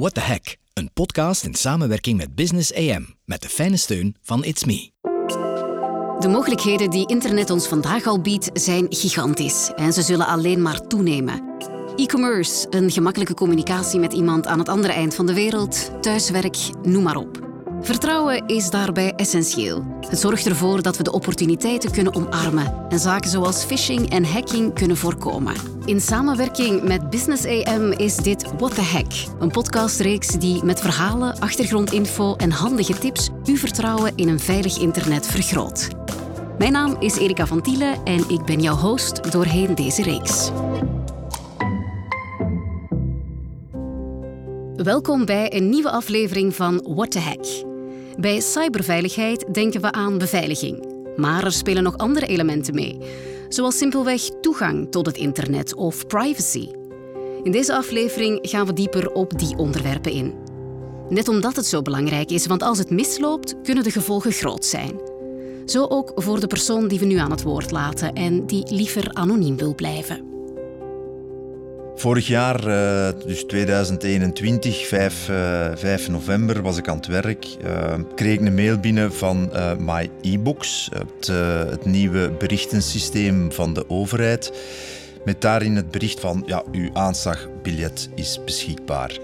What the Hack, een podcast in samenwerking met Business AM, met de fijne steun van It's Me. De mogelijkheden die internet ons vandaag al biedt zijn gigantisch en ze zullen alleen maar toenemen. E-commerce, een gemakkelijke communicatie met iemand aan het andere eind van de wereld, thuiswerk, noem maar op. Vertrouwen is daarbij essentieel. Het zorgt ervoor dat we de opportuniteiten kunnen omarmen en zaken zoals phishing en hacking kunnen voorkomen. In samenwerking met Business AM is dit What the Hack, een podcastreeks die met verhalen, achtergrondinfo en handige tips uw vertrouwen in een veilig internet vergroot. Mijn naam is Erika van Tiele en ik ben jouw host doorheen deze reeks. Welkom bij een nieuwe aflevering van What the Hack. Bij cyberveiligheid denken we aan beveiliging. Maar er spelen nog andere elementen mee, zoals simpelweg toegang tot het internet of privacy. In deze aflevering gaan we dieper op die onderwerpen in. Net omdat het zo belangrijk is, want als het misloopt, kunnen de gevolgen groot zijn. Zo ook voor de persoon die we nu aan het woord laten en die liever anoniem wil blijven. Vorig jaar, eh, dus 2021, 5, 5 november, was ik aan het werk. Uh, kreeg ik een mail binnen van uh, My e-books, het, het, nieuwe berichtensysteem van de overheid. Met daarin het bericht van, ja, uw aanslagbiljet is beschikbaar.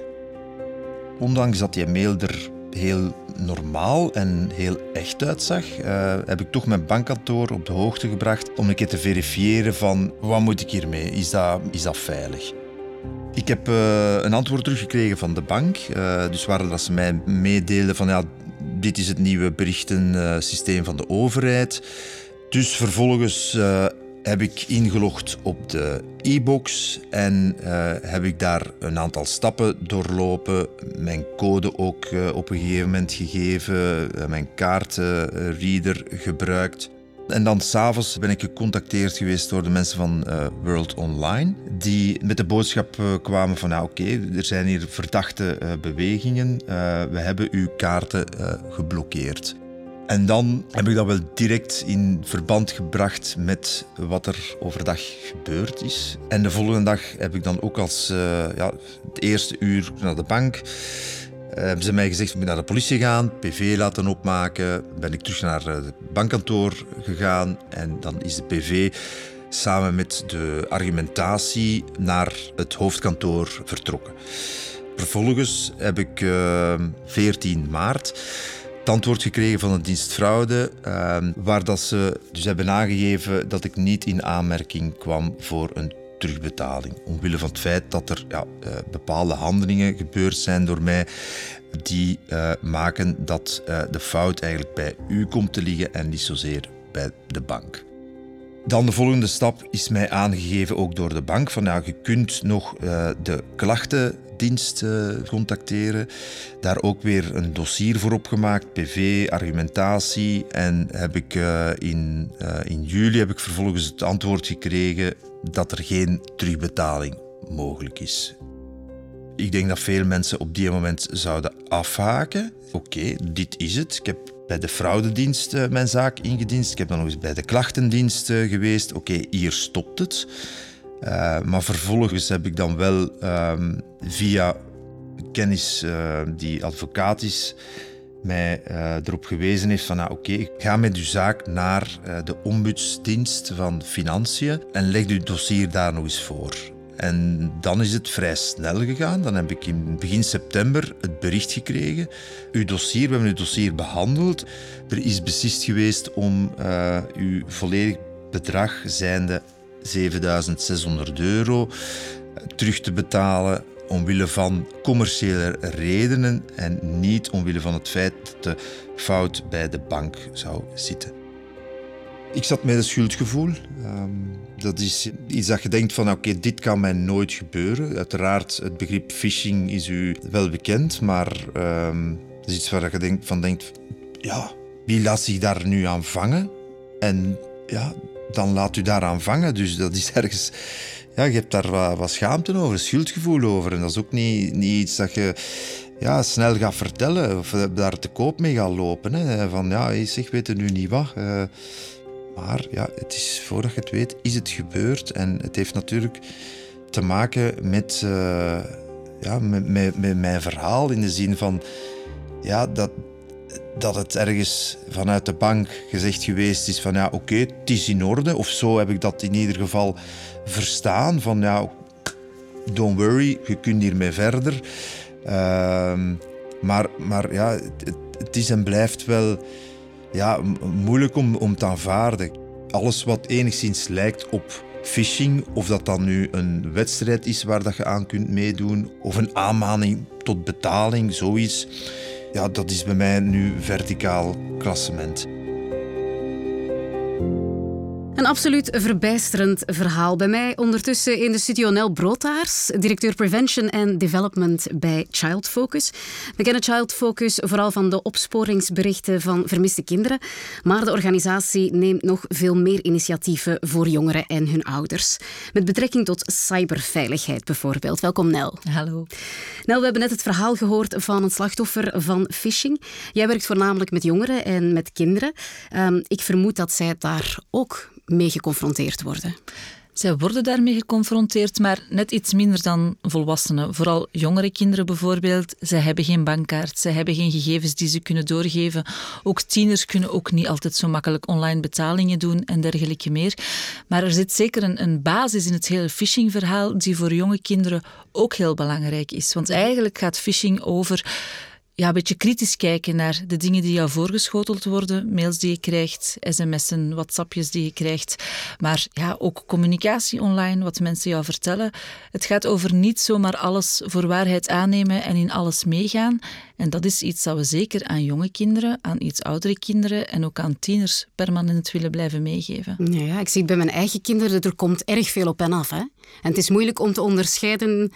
Ondanks dat die mail er heel normaal en heel echt uitzag, heb ik toch mijn bankkantoor op de hoogte gebracht om een keer te verifiëren van wat moet ik hiermee? Is dat, is dat veilig? Ik heb uh, een antwoord teruggekregen van de bank. Uh, dus waar dat ze mij meedeelden van ja, dit is het nieuwe berichtensysteem van de overheid. Dus vervolgens heb ik ingelogd op de e-box en heb ik daar een aantal stappen doorlopen. Mijn code ook op een gegeven moment gegeven, mijn kaartenreader gebruikt. En dan s'avonds ben ik gecontacteerd geweest door de mensen van World Online, die met de boodschap kwamen van, nou oké, er zijn hier verdachte bewegingen, we hebben uw kaarten geblokkeerd. En dan heb ik dat wel direct in verband gebracht met wat er overdag gebeurd is. En de volgende dag heb ik dan ook als ja, het eerste uur naar de bank. Hebben ze mij gezegd, ik moet naar de politie gaan, PV laten opmaken. Ben ik terug naar het bankkantoor gegaan en dan is de PV samen met de argumentatie naar het hoofdkantoor vertrokken. Vervolgens heb ik uh, eh, 14 maart het antwoord gekregen van de dienst fraude, ehm, waar dat ze dus hebben aangegeven dat ik niet in aanmerking kwam voor een terugbetaling. Omwille van het feit dat er ja, uh, bepaalde handelingen gebeurd zijn door mij die uh, maken dat uh, de fout eigenlijk bij u komt te liggen en niet zozeer bij de bank. Dan de volgende stap is mij aangegeven ook door de bank van ja, je kunt nog de klachten dienst uh, contacteren. Daar ook weer een dossier voor opgemaakt, PV, argumentatie. En heb ik, uh, in, in juli heb ik vervolgens het antwoord gekregen dat er geen terugbetaling mogelijk is. Ik denk dat veel mensen op die moment zouden afhaken. Oké, dit is het. Ik heb bij de fraudedienst mijn zaak ingediend. Ik heb dan nog eens bij de klachtendienst geweest. Oké, hier stopt het. Uh, maar vervolgens heb ik dan wel um, via kennis uh, die advocaat is, mij uh, erop gewezen heeft van ah, oké, ga met uw zaak naar de ombudsdienst van Financiën en leg uw dossier daar nog eens voor. En dan is het vrij snel gegaan. Dan heb ik in begin september het bericht gekregen. Uw dossier, we hebben uw dossier behandeld. Er is beslist geweest om uw volledig bedrag zijnde 7600 euro terug te betalen omwille van commerciële redenen en niet omwille van het feit dat de fout bij de bank zou zitten. Ik zat met een schuldgevoel. Um, dat is iets dat je denkt van oké, dit kan mij nooit gebeuren. Uiteraard, het begrip phishing is u wel bekend, maar um, dat is iets waar je denkt, van denkt, ja, wie laat zich daar nu aan vangen? En ja, dan laat u daaraan vangen. Dus dat is ergens... Ja, je hebt daar wat, schaamte over, schuldgevoel over. En dat is ook niet, niet iets dat je ja, snel gaat vertellen of daar te koop mee gaat lopen. Hè. Van ja, zeg, weet nu niet wat. Uh, maar ja, het is, voordat je het weet, is het gebeurd. En het heeft natuurlijk te maken met... Uh, ja, met, met, met mijn verhaal in de zin van ja, dat, dat het ergens vanuit de bank gezegd geweest is van ja, oké, het is in orde. Of zo heb ik dat in ieder geval verstaan. Van ja, don't worry, je kunt hiermee verder. Ehm, maar, maar ja, het, het, is en blijft wel ja, moeilijk om, om te aanvaarden. Alles wat enigszins lijkt op phishing, of dat dan nu een wedstrijd is waar dat je aan kunt meedoen, of een aanmaning tot betaling, zoiets ja, dat is bij mij nu verticaal klassement. Een absoluut verbijsterend verhaal. Bij mij ondertussen in de studio Nel Broodtaars, directeur Prevention and Development bij Child Focus. We kennen Child Focus vooral van de opsporingsberichten van vermiste kinderen, maar de organisatie neemt nog veel meer initiatieven voor jongeren en hun ouders. Met betrekking tot cyberveiligheid bijvoorbeeld. Welkom Nel. Hallo. Nel, we hebben net het verhaal gehoord van een slachtoffer van phishing. Jij werkt voornamelijk met jongeren en met kinderen. Um, ik vermoed dat zij daar ook mee geconfronteerd worden? Zij worden daarmee geconfronteerd, maar net iets minder dan volwassenen. Vooral jongere kinderen bijvoorbeeld. Zij hebben geen bankkaart, zij hebben geen gegevens die ze kunnen doorgeven. Ook tieners kunnen ook niet altijd zo makkelijk online betalingen doen en dergelijke meer. Maar er zit zeker een, een basis in het hele phishing-verhaal die voor jonge kinderen ook heel belangrijk is. Want eigenlijk gaat phishing over ja, een beetje kritisch kijken naar de dingen die jou voorgeschoteld worden. Mails die je krijgt, sms'en, whatsappjes die je krijgt. Maar ja, ook communicatie online, wat mensen jou vertellen. Het gaat over niet zomaar alles voor waarheid aannemen en in alles meegaan. En dat is iets dat we zeker aan jonge kinderen, aan iets oudere kinderen en ook aan tieners permanent willen blijven meegeven. Ja, ja ik zie bij mijn eigen kinderen, er komt erg veel op en af. Hè? En het is moeilijk om te onderscheiden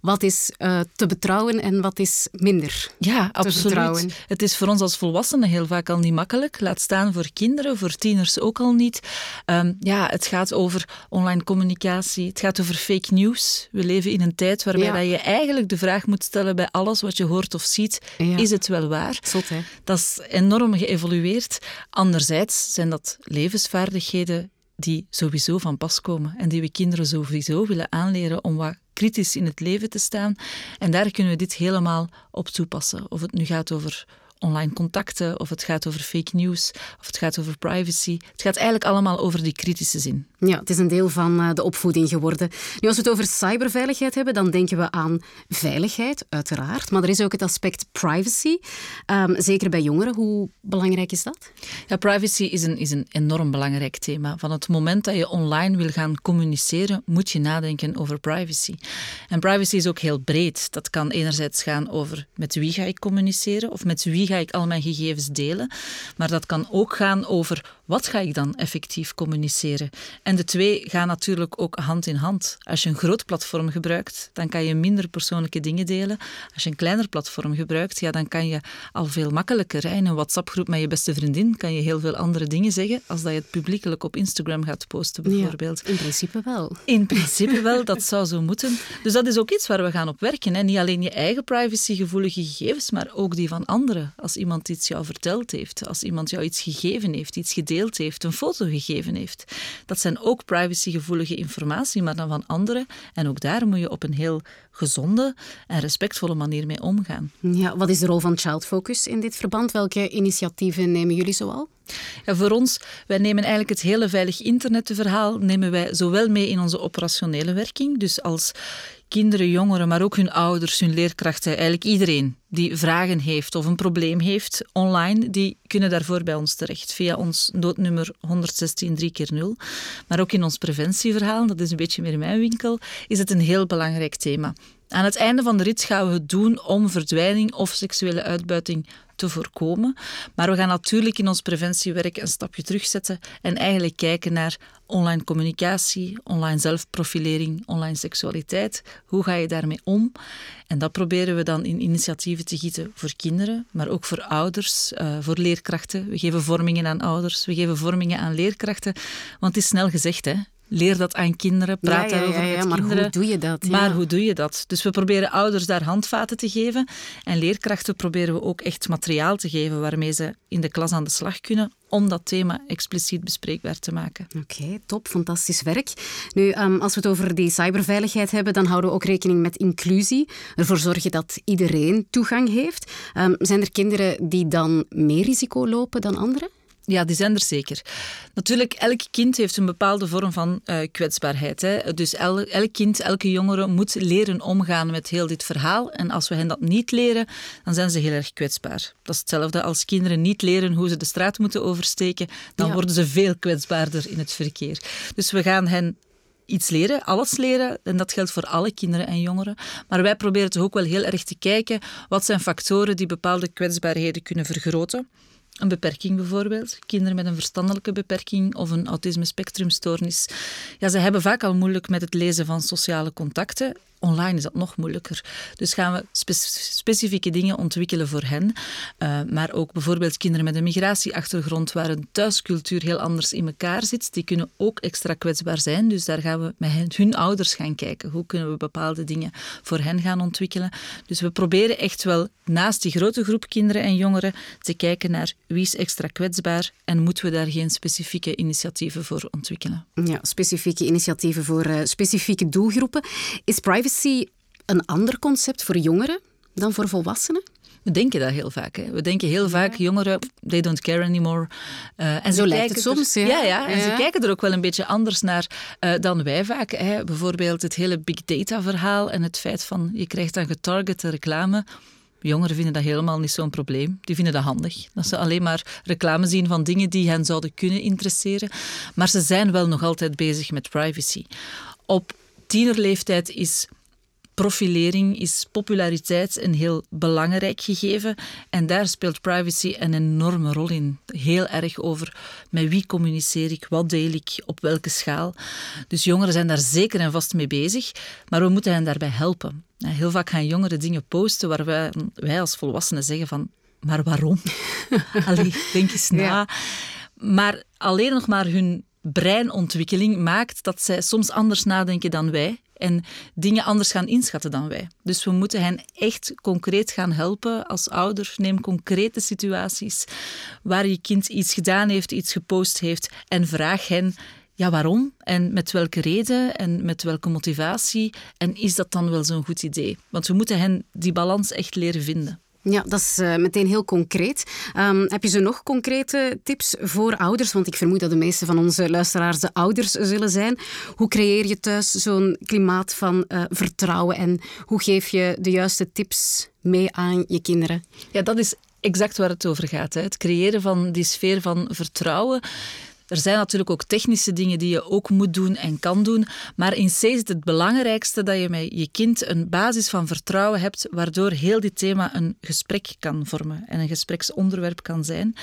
wat is uh, te betrouwen en wat is minder ja, te absoluut. Het is voor ons als volwassenen heel vaak al niet makkelijk. Laat staan voor kinderen, voor tieners ook al niet. Um, ja, het gaat over online communicatie, het gaat over fake news. We leven in een tijd waarbij ja. dat je eigenlijk de vraag moet stellen bij alles wat je hoort of ziet, ja. is het wel waar? Zot, hè? Dat is enorm geëvolueerd. Anderzijds zijn dat levensvaardigheden die sowieso van pas komen en die we kinderen sowieso willen aanleren om wat kritisch in het leven te staan. En daar kunnen we dit helemaal op toepassen. Of het nu gaat over online contacten, of het gaat over fake news, of het gaat over privacy. Het gaat eigenlijk allemaal over die kritische zin. Ja, het is een deel van eh, de opvoeding geworden. Nu, als we het over cyberveiligheid hebben, dan denken we aan veiligheid, uiteraard. Maar er is ook het aspect privacy. Um, zeker bij jongeren. Hoe belangrijk is dat? Ja, privacy is een, is een enorm belangrijk thema. Van het moment dat je online wil gaan communiceren, moet je nadenken over privacy. En privacy is ook heel breed. Dat kan enerzijds gaan over met wie ga ik communiceren, of met wie ga ik al mijn gegevens delen. Maar dat kan ook gaan over wat ga ik dan effectief communiceren. En de twee gaan natuurlijk ook hand in hand. Als je een groot platform gebruikt, dan kan je minder persoonlijke dingen delen. Als je een kleiner platform gebruikt, ja, dan kan je al veel makkelijker. In een WhatsApp-groep met je beste vriendin kan je heel veel andere dingen zeggen als dat je het publiekelijk op Instagram gaat posten, bijvoorbeeld. in principe wel. In principe wel, dat zou zo moeten. Dus dat is ook iets waar we gaan op werken. Hè. Niet alleen je eigen privacygevoelige gegevens, maar ook die van anderen. Als iemand iets jou verteld heeft, als iemand jou iets gegeven heeft, iets gedeeld heeft, een foto gegeven heeft. Dat zijn ook privacygevoelige informatie, maar dan van anderen. En ook daar moet je op een heel gezonde en respectvolle manier mee omgaan. Ja, wat is de rol van Child Focus in dit verband? Welke initiatieven nemen jullie zoal? Ja, voor ons, wij nemen eigenlijk het hele veilig internetverhaal nemen wij zowel mee in onze operationele werking, dus als kinderen, jongeren, maar ook hun ouders, hun leerkrachten, eigenlijk iedereen die vragen heeft of een probleem heeft online, die kunnen daarvoor bij ons terecht via ons noodnummer 116 3 keer 0. Maar ook in ons preventieverhaal, dat is een beetje meer mijn winkel, is het een heel belangrijk thema. Aan het einde van de rit gaan we het doen om verdwijning of seksuele uitbuiting te voorkomen. Maar we gaan natuurlijk in ons preventiewerk een stapje terugzetten en eigenlijk kijken naar online communicatie, online zelfprofilering, online seksualiteit. Hoe ga je daarmee om? En dat proberen we dan in initiatieven te gieten voor kinderen, maar ook voor ouders, uh, voor leerkrachten. We geven vormingen aan ouders, we geven vormingen aan leerkrachten. Want het is snel gezegd, hè? Leer dat aan kinderen, praat ja, ja, daarover ja, met maar kinderen. hoe doe je dat? Maar hoe doe je dat? Dus we proberen ouders daar handvaten te geven en leerkrachten proberen we ook echt materiaal te geven waarmee ze in de klas aan de slag kunnen om dat thema expliciet bespreekbaar te maken. Oké, top, fantastisch werk. Nu, ehm, als we het over die cyberveiligheid hebben, dan houden we ook rekening met inclusie. Ervoor zorgen dat iedereen toegang heeft. Ehm, zijn er kinderen die dan meer risico lopen dan anderen? Ja, die zijn er zeker. Natuurlijk, elk kind heeft een bepaalde vorm van uh, kwetsbaarheid. Hè. Dus el, elk kind, elke jongere moet leren omgaan met heel dit verhaal. En als we hen dat niet leren, dan zijn ze heel erg kwetsbaar. Dat is hetzelfde als kinderen niet leren hoe ze de straat moeten oversteken. Dan ja. worden ze veel kwetsbaarder in het verkeer. Dus we gaan hen iets leren, alles leren. En dat geldt voor alle kinderen en jongeren. Maar wij proberen toch ook wel heel erg te kijken wat zijn factoren die bepaalde kwetsbaarheden kunnen vergroten. Een beperking bijvoorbeeld. Kinderen met een verstandelijke beperking of een autisme-spectrumstoornis. Ja, ze hebben vaak al moeilijk met het lezen van sociale contacten. Online is dat nog moeilijker. Dus gaan we spe specifieke dingen ontwikkelen voor hen. Uh, maar ook bijvoorbeeld kinderen met een migratieachtergrond, waar een thuiscultuur heel anders in elkaar zit, die kunnen ook extra kwetsbaar zijn. Dus daar gaan we met hen, hun ouders gaan kijken. Hoe kunnen we bepaalde dingen voor hen gaan ontwikkelen? Dus we proberen echt wel naast die grote groep kinderen en jongeren te kijken naar wie is extra kwetsbaar en moeten we daar geen specifieke initiatieven voor ontwikkelen. Ja, specifieke initiatieven voor uh, specifieke doelgroepen. Is privacy een ander concept voor jongeren dan voor volwassenen? We denken dat heel vaak. Hè. We denken heel vaak, jongeren, they don't care anymore. Uh, en Zo lijkt het soms, ja. Ja, ja. En ja. ze kijken er ook wel een beetje anders naar uh, dan wij vaak. Hè. Bijvoorbeeld het hele big data verhaal en het feit van je krijgt dan getargete reclame. Jongeren vinden dat helemaal niet zo'n probleem. Die vinden dat handig. Dat ze alleen maar reclame zien van dingen die hen zouden kunnen interesseren. Maar ze zijn wel nog altijd bezig met privacy. Op tienerleeftijd is profilering, is populariteit een heel belangrijk gegeven. En daar speelt privacy een enorme rol in. Heel erg over met wie communiceer ik, wat deel ik, op welke schaal. Dus jongeren zijn daar zeker en vast mee bezig, maar we moeten hen daarbij helpen. Heel vaak gaan jongeren dingen posten waar wij, wij als volwassenen zeggen van, maar waarom? Allee, denk eens na. Ja. Maar alleen nog maar hun breinontwikkeling maakt dat zij soms anders nadenken dan wij en dingen anders gaan inschatten dan wij. Dus we moeten hen echt concreet gaan helpen als ouder. Neem concrete situaties waar je kind iets gedaan heeft, iets gepost heeft en vraag hen ja, waarom en met welke reden en met welke motivatie en is dat dan wel zo'n goed idee? Want we moeten hen die balans echt leren vinden. Ja, dat is uh, meteen heel concreet. Um, heb je zo nog concrete tips voor ouders? Want ik vermoed dat de meeste van onze luisteraars de ouders zullen zijn. Hoe creëer je thuis zo'n klimaat van uh, vertrouwen en hoe geef je de juiste tips mee aan je kinderen? Ja, dat is exact waar het over gaat. Hè. Het creëren van die sfeer van vertrouwen. Er zijn natuurlijk ook technische dingen die je ook moet doen en kan doen. Maar in C is het het belangrijkste dat je met je kind een basis van vertrouwen hebt, waardoor heel dit thema een gesprek kan vormen en een gespreksonderwerp kan zijn.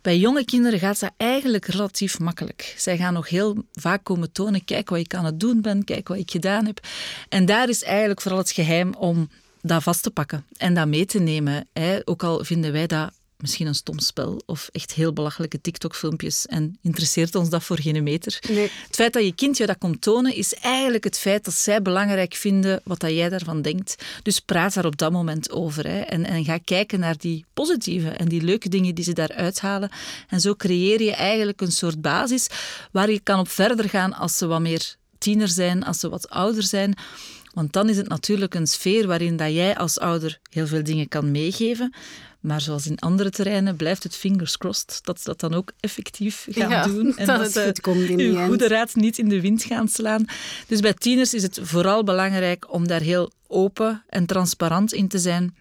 Bij jonge kinderen gaat dat eigenlijk relatief makkelijk. Zij gaan nog heel vaak komen tonen: kijk wat ik aan het doen ben, kijk wat ik gedaan heb. En daar is eigenlijk vooral het geheim om dat vast te pakken en dat mee te nemen. Ook al vinden wij dat misschien een stom spel of echt heel belachelijke TikTok-filmpjes en interesseert ons dat voor geen meter. Nee. Het feit dat je kind je dat komt tonen, is eigenlijk het feit dat zij belangrijk vinden wat dat jij daarvan denkt. Dus praat daar op dat moment over hè. En, en ga kijken naar die positieve en die leuke dingen die ze daar uithalen. En zo creëer je eigenlijk een soort basis waar je kan op verder gaan als ze wat meer tiener zijn, als ze wat ouder zijn. Want dan is het natuurlijk een sfeer waarin dat jij als ouder heel veel dingen kan meegeven. Maar zoals in andere terreinen blijft het fingers crossed dat ze dat dan ook effectief gaan ja, doen. En dat, dat ze het komt in uw goede raad niet in de wind gaan slaan. Dus bij tieners is het vooral belangrijk om daar heel open en transparant in te zijn.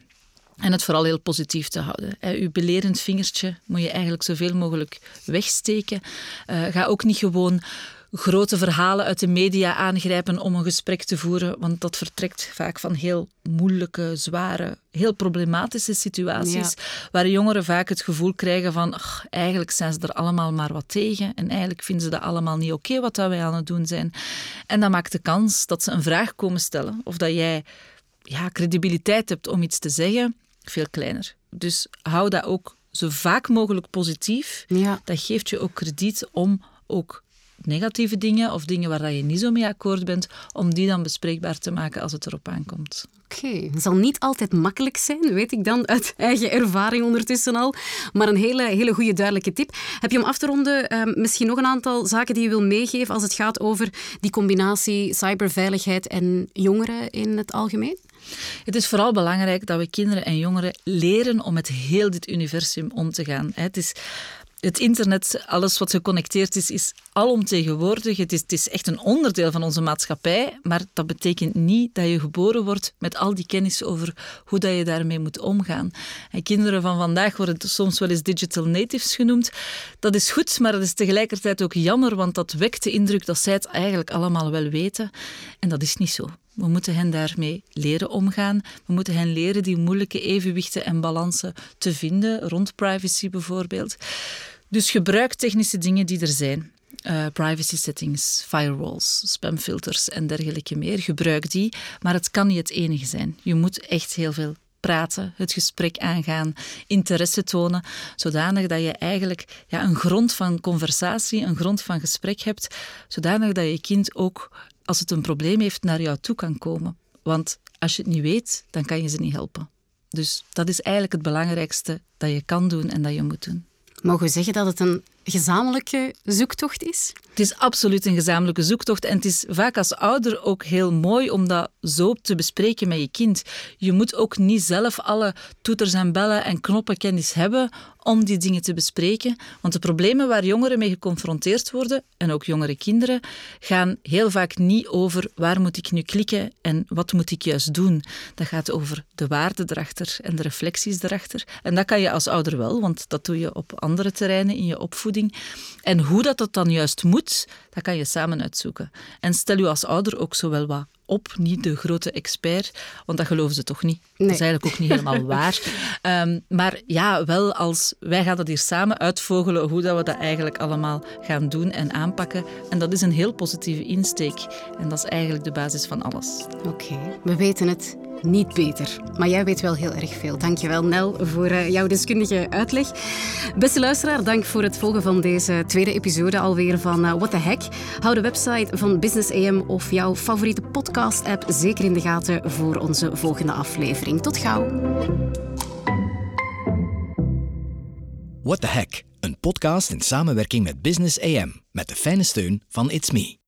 En het vooral heel positief te houden. Uw belerend vingertje moet je eigenlijk zoveel mogelijk wegsteken. Uh, ga ook niet gewoon grote verhalen uit de media aangrijpen om een gesprek te voeren, want dat vertrekt vaak van heel moeilijke, zware, heel problematische situaties, ja. waar jongeren vaak het gevoel krijgen van ach, eigenlijk zijn ze er allemaal maar wat tegen en eigenlijk vinden ze dat allemaal niet oké okay, wat dat wij aan het doen zijn. En dat maakt de kans dat ze een vraag komen stellen of dat jij ja, credibiliteit hebt om iets te zeggen, veel kleiner. Dus hou dat ook zo vaak mogelijk positief. Ja. Dat geeft je ook krediet om ook negatieve dingen of dingen waar je niet zo mee akkoord bent, om die dan bespreekbaar te maken als het erop aankomt. Oké, het zal niet altijd makkelijk zijn, weet ik dan uit eigen ervaring ondertussen al. Maar een hele, hele goede duidelijke tip. Heb je om af te ronden ehm, misschien nog een aantal zaken die je wil meegeven als het gaat over die combinatie cyberveiligheid en jongeren in het algemeen? Het is vooral belangrijk dat we kinderen en jongeren leren om met heel dit universum om te gaan. Het is het internet, alles wat geconnecteerd is, is alomtegenwoordig. Het is, het is echt een onderdeel van onze maatschappij, maar dat betekent niet dat je geboren wordt met al die kennis over hoe dat je daarmee moet omgaan. En kinderen van vandaag worden soms wel eens digital natives genoemd. Dat is goed, maar dat is tegelijkertijd ook jammer, want dat wekt de indruk dat zij het eigenlijk allemaal wel weten. En dat is niet zo. We moeten hen daarmee leren omgaan. We moeten hen leren die moeilijke evenwichten en balansen te vinden, rond privacy bijvoorbeeld. Dus gebruik technische dingen die er zijn. Uh, privacy settings, firewalls, spamfilters en dergelijke meer. Gebruik die, maar het kan niet het enige zijn. Je moet echt heel veel praten, het gesprek aangaan, interesse tonen, zodanig dat je eigenlijk ja, een grond van conversatie, een grond van gesprek hebt, zodanig dat je kind ook als het een probleem heeft, naar jou toe kan komen. Want als je het niet weet, dan kan je ze niet helpen. Dus dat is eigenlijk het belangrijkste dat je kan doen en dat je moet doen. Mogen we zeggen dat het een gezamenlijke zoektocht is? Het is absoluut een gezamenlijke zoektocht. En het is vaak als ouder ook heel mooi om dat zo te bespreken met je kind. Je moet ook niet zelf alle toeters en bellen en knoppenkennis hebben om die dingen te bespreken. Want de problemen waar jongeren mee geconfronteerd worden, en ook jongere kinderen, gaan heel vaak niet over waar moet ik nu klikken en wat moet ik juist doen. Dat gaat over de waarden erachter en de reflecties erachter. En dat kan je als ouder wel, want dat doe je op andere terreinen in je opvoeding. En hoe dat, dat dan juist moet, dat kan je samen uitzoeken. En stel je als ouder ook zo wel wat op, niet de grote expert, want dat geloven ze toch niet. Dat is eigenlijk ook niet helemaal waar. Ehm, maar ja, wel als wij gaan dat hier samen uitvogelen, hoe dat we dat eigenlijk allemaal gaan doen en aanpakken. En dat is een heel positieve insteek. En dat is eigenlijk de basis van alles. Oké, we weten het niet beter. Maar jij weet wel heel erg veel. Dankjewel Nel voor uh, jouw deskundige uitleg. Beste luisteraar, dank voor het volgen van deze tweede episode alweer van uh, What the Heck. Hou de website van Business AM of jouw favoriete podcast-app zeker in de gaten voor onze volgende aflevering. Tot gauw. What the Heck, een podcast in samenwerking met Business AM met de fijne steun van It's Me.